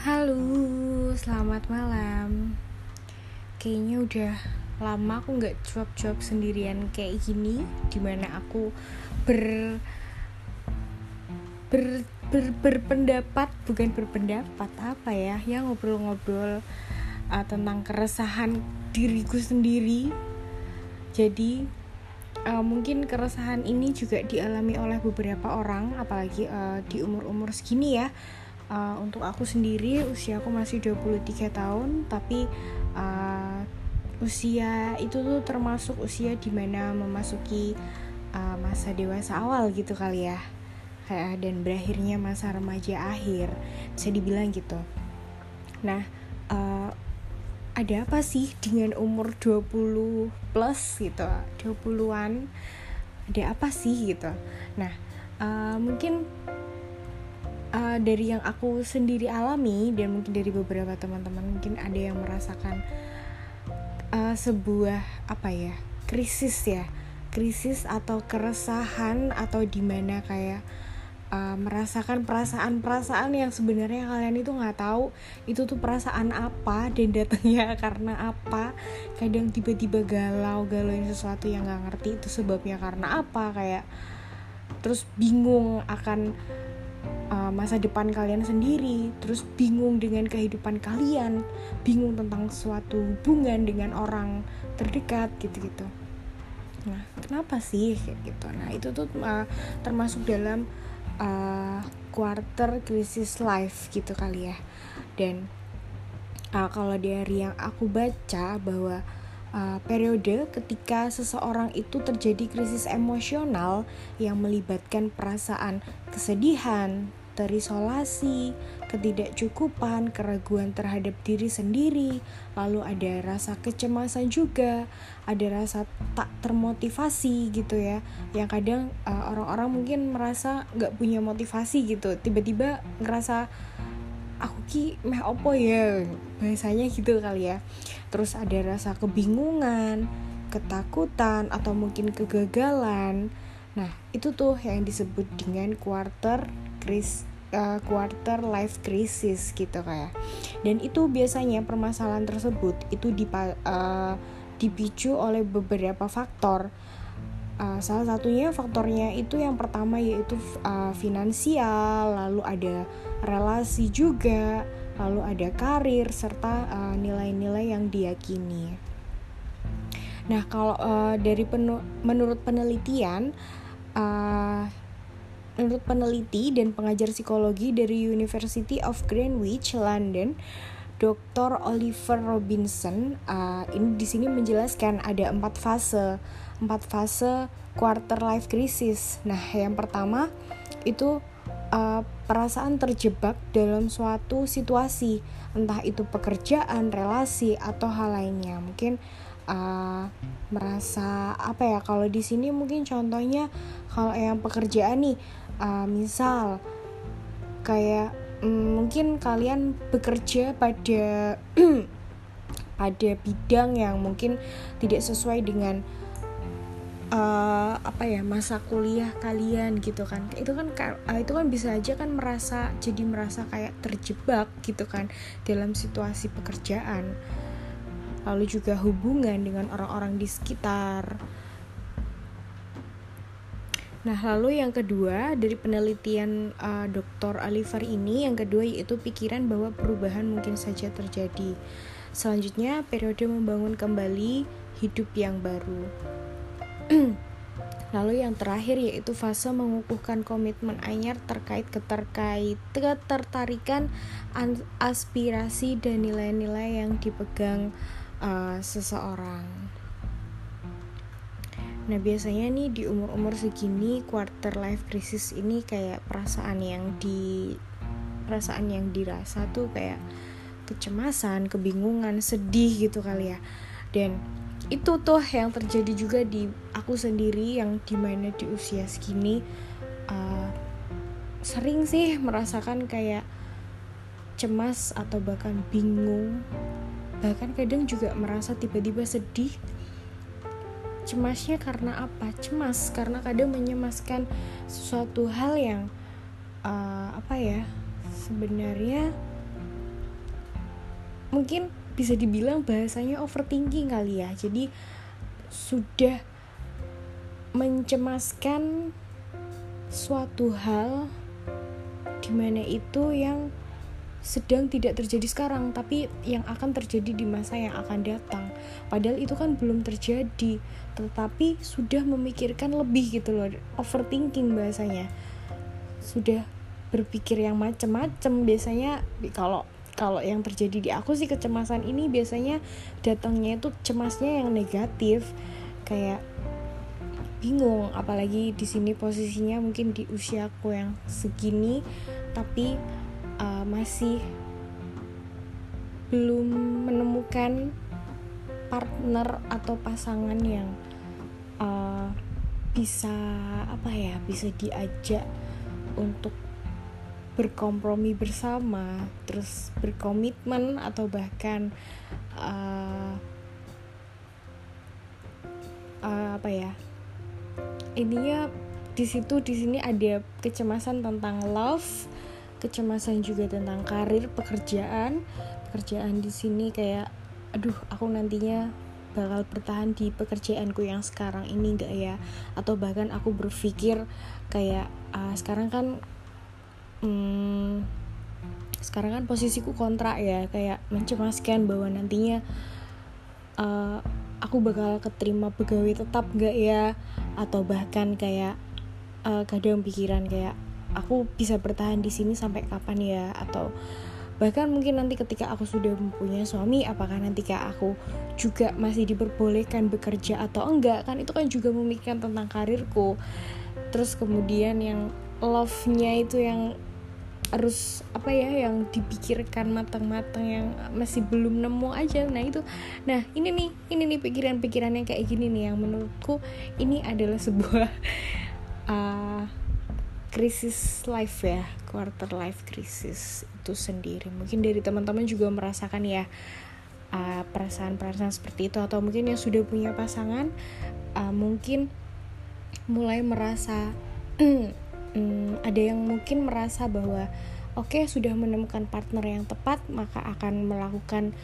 Halo, selamat malam. Kayaknya udah lama aku nggak cuap-cuap sendirian kayak gini, di mana aku ber ber, ber berpendapat bukan berpendapat apa ya, yang ngobrol-ngobrol uh, tentang keresahan diriku sendiri. Jadi uh, mungkin keresahan ini juga dialami oleh beberapa orang, apalagi uh, di umur-umur segini ya uh, untuk aku sendiri usia aku masih 23 tahun tapi uh, usia itu tuh termasuk usia di mana memasuki uh, masa dewasa awal gitu kali ya. Dan berakhirnya masa remaja akhir bisa dibilang gitu. Nah uh, ada apa sih dengan umur 20 plus gitu? 20-an ada apa sih gitu? Nah uh, mungkin uh, dari yang aku sendiri alami dan mungkin dari beberapa teman-teman mungkin ada yang merasakan uh, sebuah apa ya krisis ya. Krisis atau keresahan atau di mana kayak uh, merasakan perasaan-perasaan yang sebenarnya kalian itu nggak tahu itu tuh perasaan apa dan datangnya karena apa. Kadang tiba-tiba galau galau sesuatu yang nggak ngerti itu sebabnya karena apa kayak terus bingung akan masa depan kalian sendiri, terus bingung dengan kehidupan kalian, bingung tentang suatu hubungan dengan orang terdekat gitu-gitu. Nah, kenapa sih kayak gitu? Nah, itu tuh uh, termasuk dalam uh, quarter crisis life gitu kali ya. Dan uh, kalau dari yang aku baca bahwa uh, periode ketika seseorang itu terjadi krisis emosional yang melibatkan perasaan kesedihan, terisolasi, ketidakcukupan, keraguan terhadap diri sendiri, lalu ada rasa kecemasan juga, ada rasa tak termotivasi gitu ya, yang kadang uh, orang-orang mungkin merasa nggak punya motivasi gitu, tiba-tiba ngerasa aku ki meh opo ya? Bahasanya gitu kali ya. Terus ada rasa kebingungan ketakutan atau mungkin kegagalan. Nah itu tuh yang disebut dengan quarter crisis uh, quarter life crisis gitu kayak dan itu biasanya permasalahan tersebut itu dipa, uh, dipicu oleh beberapa faktor uh, salah satunya faktornya itu yang pertama yaitu uh, finansial lalu ada relasi juga, lalu ada karir serta nilai-nilai uh, yang diyakini. Nah, kalau uh, dari menurut penelitian uh, menurut peneliti dan pengajar psikologi dari University of Greenwich, London, Dr. Oliver Robinson uh, ini di sini menjelaskan ada empat fase, empat fase quarter life crisis. Nah, yang pertama itu uh, perasaan terjebak dalam suatu situasi, entah itu pekerjaan, relasi atau hal lainnya. Mungkin uh, merasa apa ya? Kalau di sini mungkin contohnya kalau yang pekerjaan nih, uh, misal kayak um, mungkin kalian bekerja pada pada bidang yang mungkin tidak sesuai dengan uh, apa ya masa kuliah kalian gitu kan. Itu kan uh, itu kan bisa aja kan merasa jadi merasa kayak terjebak gitu kan dalam situasi pekerjaan. Lalu juga hubungan dengan orang-orang di sekitar Nah, lalu yang kedua dari penelitian uh, Dr. Oliver ini, yang kedua yaitu pikiran bahwa perubahan mungkin saja terjadi. Selanjutnya, periode membangun kembali hidup yang baru. Lalu yang terakhir yaitu fase mengukuhkan komitmen anyar terkait keterkait ketertarikan aspirasi dan nilai-nilai yang dipegang uh, seseorang. Nah biasanya nih di umur-umur segini quarter life crisis ini kayak perasaan yang di perasaan yang dirasa tuh kayak kecemasan, kebingungan, sedih gitu kali ya. Dan itu tuh yang terjadi juga di aku sendiri yang di mana di usia segini uh, sering sih merasakan kayak cemas atau bahkan bingung bahkan kadang juga merasa tiba-tiba sedih cemasnya karena apa? Cemas karena kadang menyemaskan sesuatu hal yang uh, apa ya sebenarnya mungkin bisa dibilang bahasanya overthinking kali ya. Jadi sudah mencemaskan suatu hal di mana itu yang sedang tidak terjadi sekarang tapi yang akan terjadi di masa yang akan datang. Padahal itu kan belum terjadi tetapi sudah memikirkan lebih gitu loh overthinking bahasanya. Sudah berpikir yang macem-macem biasanya kalau kalau yang terjadi di aku sih kecemasan ini biasanya datangnya itu cemasnya yang negatif kayak bingung apalagi di sini posisinya mungkin di usiaku yang segini tapi masih belum menemukan partner atau pasangan yang uh, bisa apa ya bisa diajak untuk berkompromi bersama terus berkomitmen atau bahkan uh, uh, apa ya ininya di situ di sini ada kecemasan tentang love kecemasan juga tentang karir pekerjaan. Pekerjaan di sini kayak aduh aku nantinya bakal bertahan di pekerjaanku yang sekarang ini enggak ya? Atau bahkan aku berpikir kayak uh, sekarang kan hmm, sekarang kan posisiku kontrak ya kayak mencemaskan bahwa nantinya uh, aku bakal keterima pegawai tetap enggak ya? Atau bahkan kayak uh, kadang pikiran kayak aku bisa bertahan di sini sampai kapan ya? Atau bahkan mungkin nanti ketika aku sudah mempunyai suami apakah nanti kayak aku juga masih diperbolehkan bekerja atau enggak? Kan itu kan juga memikirkan tentang karirku. Terus kemudian yang love-nya itu yang harus apa ya yang dipikirkan matang-matang yang masih belum nemu aja. Nah itu nah ini nih ini nih pikiran-pikiran yang kayak gini nih yang menurutku ini adalah sebuah uh, krisis life ya quarter life krisis itu sendiri. Mungkin dari teman-teman juga merasakan ya perasaan perasaan-perasaan seperti itu atau mungkin yang sudah punya pasangan uh, mungkin mulai merasa um, ada yang mungkin merasa bahwa oke okay, sudah menemukan partner yang tepat maka akan melakukan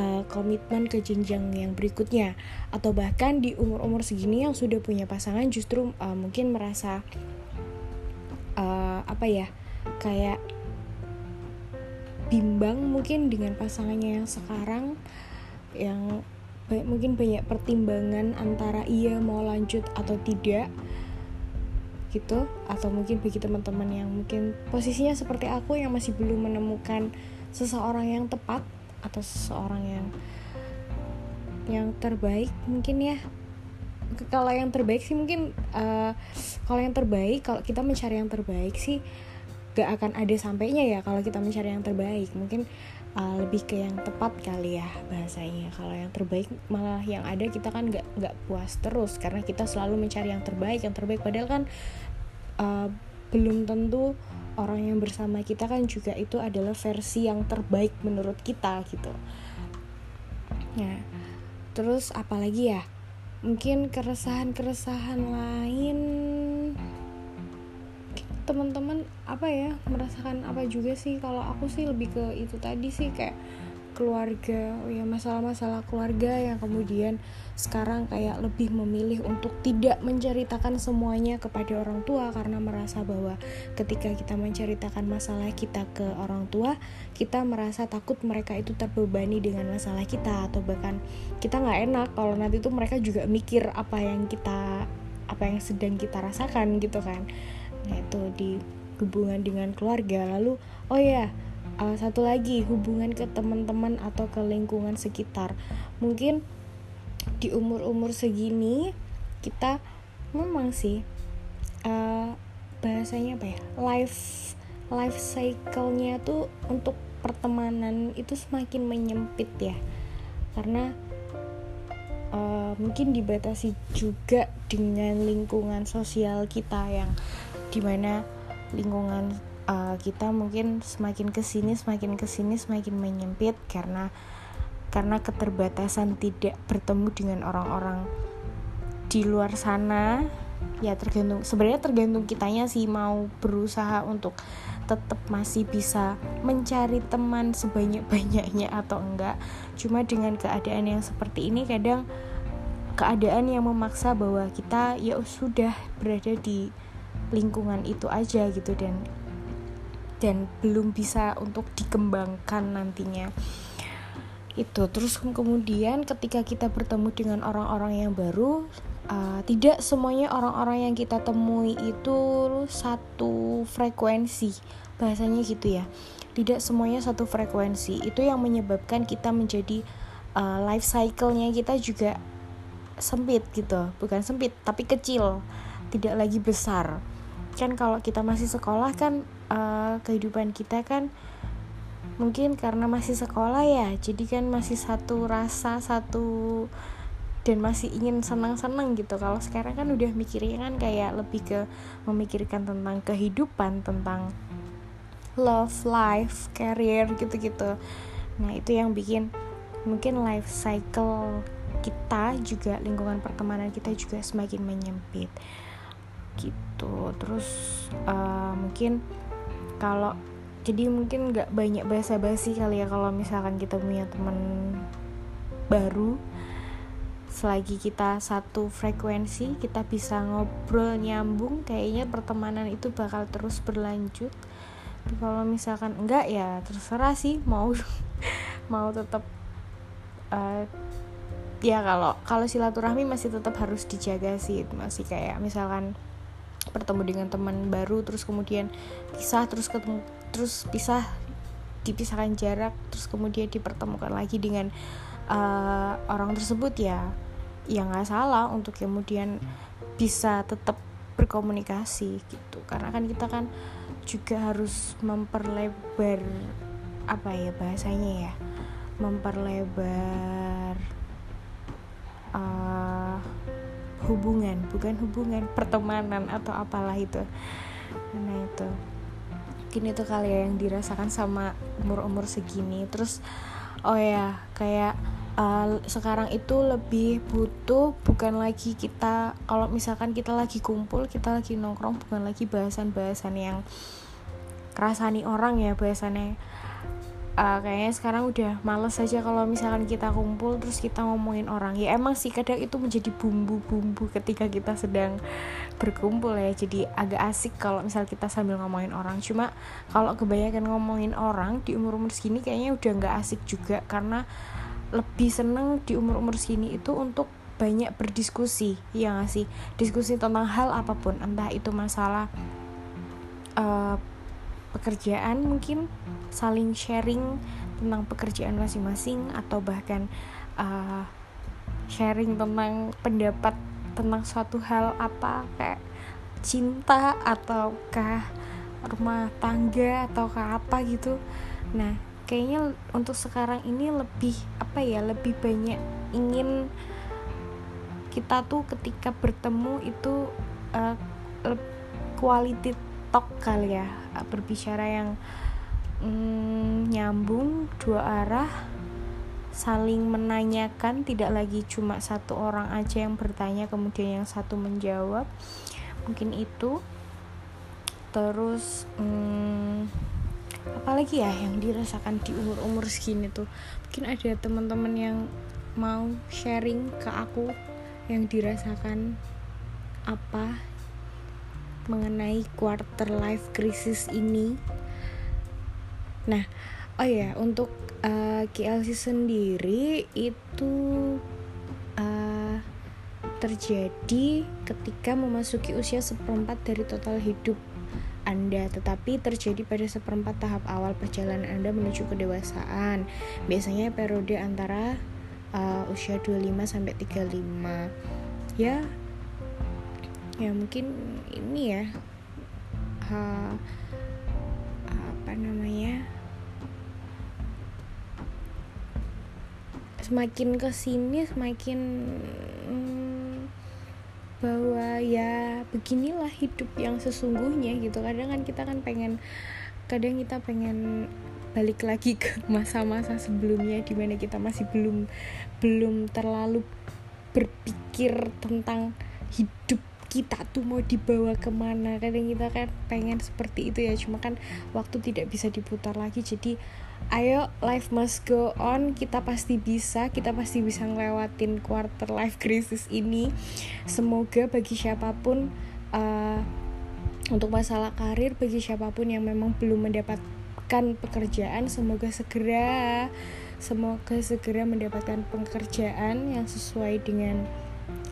uh, komitmen ke jenjang yang berikutnya. Atau bahkan di umur-umur segini yang sudah punya pasangan justru uh, mungkin merasa uh, apa ya kayak bimbang mungkin dengan pasangannya yang sekarang yang banyak, mungkin banyak pertimbangan antara ia mau lanjut atau tidak gitu. Atau mungkin bagi teman-teman yang mungkin posisinya seperti aku yang masih belum menemukan seseorang yang tepat atau seseorang yang yang terbaik mungkin ya kalau yang terbaik sih mungkin uh, kalau yang terbaik kalau kita mencari yang terbaik sih gak akan ada sampainya ya kalau kita mencari yang terbaik. Mungkin uh, lebih ke yang tepat kali ya bahasanya. Kalau yang terbaik malah yang ada kita kan gak nggak puas terus karena kita selalu mencari yang terbaik yang terbaik. Padahal kan uh, belum tentu orang yang bersama kita kan juga itu adalah versi yang terbaik menurut kita gitu. Ya terus apalagi ya mungkin keresahan-keresahan lain. Teman-teman apa ya merasakan apa juga sih? Kalau aku sih lebih ke itu tadi sih kayak keluarga ya masalah-masalah keluarga yang kemudian sekarang kayak lebih memilih untuk tidak menceritakan semuanya kepada orang tua karena merasa bahwa ketika kita menceritakan masalah kita ke orang tua kita merasa takut mereka itu terbebani dengan masalah kita atau bahkan kita nggak enak kalau nanti tuh mereka juga mikir apa yang kita apa yang sedang kita rasakan gitu kan. Nah itu di hubungan dengan keluarga. Lalu oh ya uh, satu lagi hubungan ke teman-teman atau ke lingkungan sekitar. Mungkin di umur-umur segini kita memang sih uh, bahasanya apa ya life life cycle-nya tuh untuk pertemanan itu semakin menyempit ya. Karena uh, mungkin dibatasi juga dengan lingkungan sosial kita yang di mana lingkungan uh, kita mungkin semakin ke sini semakin ke sini semakin menyempit karena karena keterbatasan tidak bertemu dengan orang-orang di luar sana. Ya tergantung sebenarnya tergantung kitanya sih mau berusaha untuk tetap masih bisa mencari teman sebanyak-banyaknya atau enggak. Cuma dengan keadaan yang seperti ini kadang keadaan yang memaksa bahwa kita ya sudah berada di lingkungan itu aja gitu. Dan dan belum bisa untuk dikembangkan nantinya. Itu. Terus kemudian ketika kita bertemu dengan orang-orang yang baru uh, tidak semuanya orang-orang yang kita temui itu satu frekuensi. Bahasanya gitu ya. Tidak semuanya satu frekuensi. Itu yang menyebabkan kita menjadi uh, life cycle-nya kita juga sempit gitu. Bukan sempit tapi kecil. Tidak lagi besar kan kalau kita masih sekolah kan uh, kehidupan kita kan mungkin karena masih sekolah ya jadi kan masih satu rasa satu dan masih ingin senang-senang gitu. Kalau sekarang kan udah mikirnya kan kayak lebih ke memikirkan tentang kehidupan tentang love life career gitu-gitu. Nah itu yang bikin mungkin life cycle kita juga lingkungan pertemanan kita juga semakin menyempit gitu. Terus uh, mungkin kalau jadi mungkin nggak banyak bahasa basi kali ya kalau misalkan kita punya teman baru. Selagi kita satu frekuensi kita bisa ngobrol nyambung kayaknya pertemanan itu bakal terus berlanjut. Tapi kalau misalkan enggak ya terserah sih mau mau tetap uh, ya kalau kalau silaturahmi masih tetap harus dijaga sih masih kayak misalkan bertemu dengan teman baru terus kemudian pisah terus ketemu terus pisah dipisahkan jarak terus kemudian dipertemukan lagi dengan uh, orang tersebut ya yang nggak salah untuk kemudian bisa tetap berkomunikasi gitu. Karena kan kita kan juga harus memperlebar apa ya bahasanya ya memperlebar uh, hubungan bukan hubungan pertemanan atau apalah itu. Nah itu. Mungkin itu kali ya yang dirasakan sama umur-umur segini. Terus oh ya kayak uh, sekarang itu lebih butuh bukan lagi kita kalau misalkan kita lagi kumpul kita lagi nongkrong bukan lagi bahasan-bahasan yang kerasani orang ya bahasannya uh, kayaknya sekarang udah males aja kalau misalkan kita kumpul terus kita ngomongin orang. Ya emang sih kadang itu menjadi bumbu-bumbu ketika kita sedang berkumpul ya. Jadi agak asik kalau misal kita sambil ngomongin orang. Cuma kalau kebanyakan ngomongin orang di umur-umur segini kayaknya udah nggak asik juga. Karena lebih seneng di umur-umur segini itu untuk banyak berdiskusi ya gak sih? Diskusi tentang hal apa pun entah itu masalah uh, pekerjaan mungkin saling sharing tentang pekerjaan masing-masing atau bahkan uh, sharing tentang pendapat tentang suatu hal apa kayak cinta ataukah rumah tangga ataukah apa gitu. Nah kayaknya untuk sekarang ini lebih apa ya lebih banyak ingin kita tuh ketika bertemu itu uh, quality talk kali ya berbicara yang mm, nyambung dua arah saling menanyakan tidak lagi cuma satu orang aja yang bertanya kemudian yang satu menjawab. Mungkin itu. Terus hmm, apalagi ya yang dirasakan di umur-umur segini tuh. Mungkin ada teman-teman yang mau sharing ke aku yang dirasakan apa mengenai quarter life crisis ini Nah, oh ya untuk uh, eh, KLC sendiri itu uh, terjadi ketika memasuki usia seperempat dari total hidup anda, tetapi terjadi pada seperempat tahap awal perjalanan Anda menuju kedewasaan. Biasanya periode antara uh, usia 25 sampai 35. Ya. Ya mungkin ini ya. Uh, apa namanya semakin ke sini semakin hmm, bahwa ya beginilah hidup yang sesungguhnya gitu kadang kan kita kan pengen kadang kita pengen balik lagi ke masa-masa sebelumnya di mana kita masih belum belum terlalu berpikir tentang hidup kita tuh mau dibawa ke mana? Kadang kita kan pengen seperti itu ya cuma kan waktu tidak bisa diputar lagi. Jadi ayo life must go on. Kita pasti bisa kita pasti bisa ngelewatin quarter life crisis ini. Semoga bagi siapa pun uh, untuk masalah karir bagi siapa pun yang memang belum mendapatkan pekerjaan semoga segera semoga segera mendapatkan pekerjaan yang sesuai dengan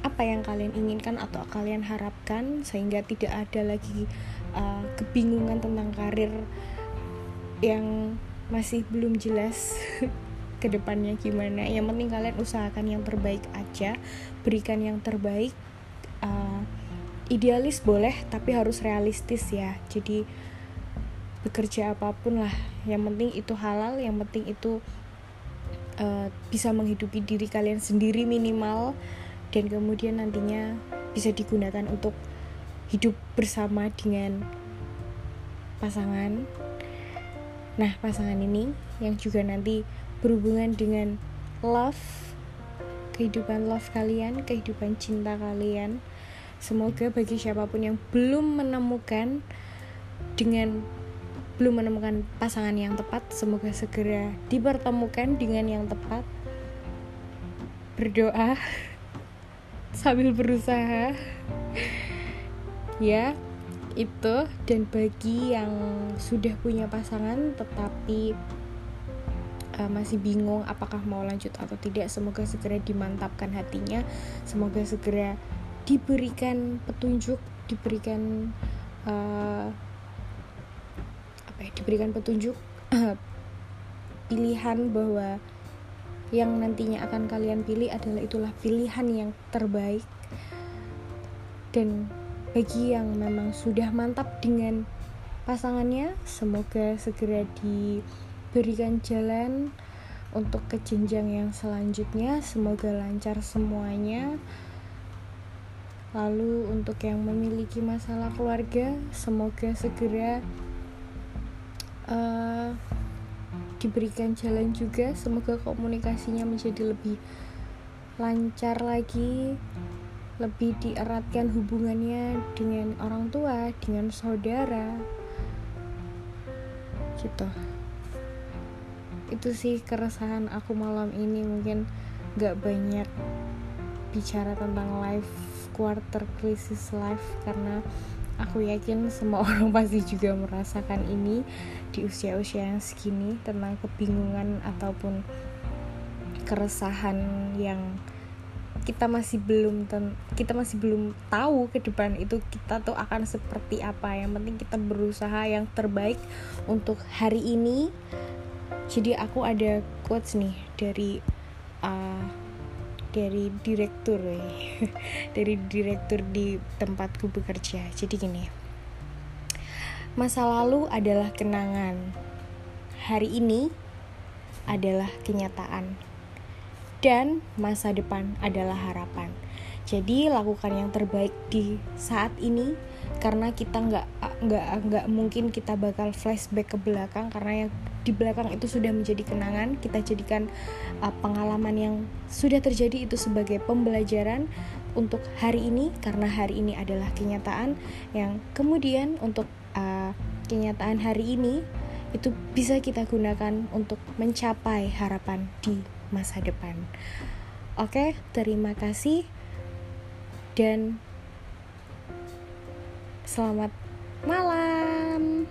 apa yang kalian inginkan atau kalian harapkan sehingga tidak ada lagi uh, kebingungan tentang karir yang masih belum jelas ke depannya gimana. Yang penting kalian usahakan yang terbaik aja berikan yang terbaik uh, idealis boleh tapi harus realistis ya. Jadi bekerja apa pun lah. Yang penting itu halal yang penting itu uh, bisa menghidupi diri kalian sendiri minimal dan kemudian nantinya bisa digunakan untuk hidup bersama dengan pasangan. Nah, pasangan ini yang juga nanti berhubungan dengan love, kehidupan love kalian, kehidupan cinta kalian. Semoga bagi siapa pun yang belum menemukan dengan belum menemukan pasangan yang tepat, semoga segera dipertemukan dengan yang tepat. Berdoa sambil berusaha. Ya itu. Dan bagi yang sudah punya pasangan tetapi uh, masih bingung apakah mau lanjut atau tidak semoga segera dimantapkan hatinya. Semoga segera diberikan petunjuk diberikan uh, apa ya diberikan petunjuk pilihan bahwa yang nantinya akan kalian pilih adalah itulah pilihan yang terbaik. Dan bagi yang memang sudah mantap dengan pasangannya semoga segera diberikan jalan untuk ke jenjang yang selanjutnya. Semoga lancar semuanya. Lalu untuk yang memiliki masalah keluarga semoga segera uh, diberikan jalan juga. Semoga komunikasinya menjadi lebih lancar lagi lebih dieratkan hubungannya dengan orang tua dengan saudara. Gitu. Itu sih keresahan aku malam ini. Mungkin gak banyak bicara tentang life quarter crisis life karena aku yakin semua orang pasti juga merasakan ini di usia-usia yang segini tentang kebingungan ataupun keresahan yang kita masih belum ten kita masih belum tahu ke depan itu kita tuh akan seperti apa. Yang penting kita berusaha yang terbaik untuk hari ini. Jadi aku ada quotes nih dari uh, dari direktur dari direktur di tempatku bekerja. Jadi gini masa lalu adalah kenangan. Hari ini adalah kenyataan. Dan masa depan adalah harapan. Jadi lakukan yang terbaik di saat ini karena kita nggak nggak nggak mungkin kita bakal flashback ke belakang karena yang di belakang itu sudah menjadi kenangan kita jadikan uh, pengalaman yang sudah terjadi itu sebagai pembelajaran untuk hari ini karena hari ini adalah kenyataan yang kemudian untuk uh, kenyataan hari ini itu bisa kita gunakan untuk mencapai harapan di masa depan. Oke, terima kasih dan Selamat malam.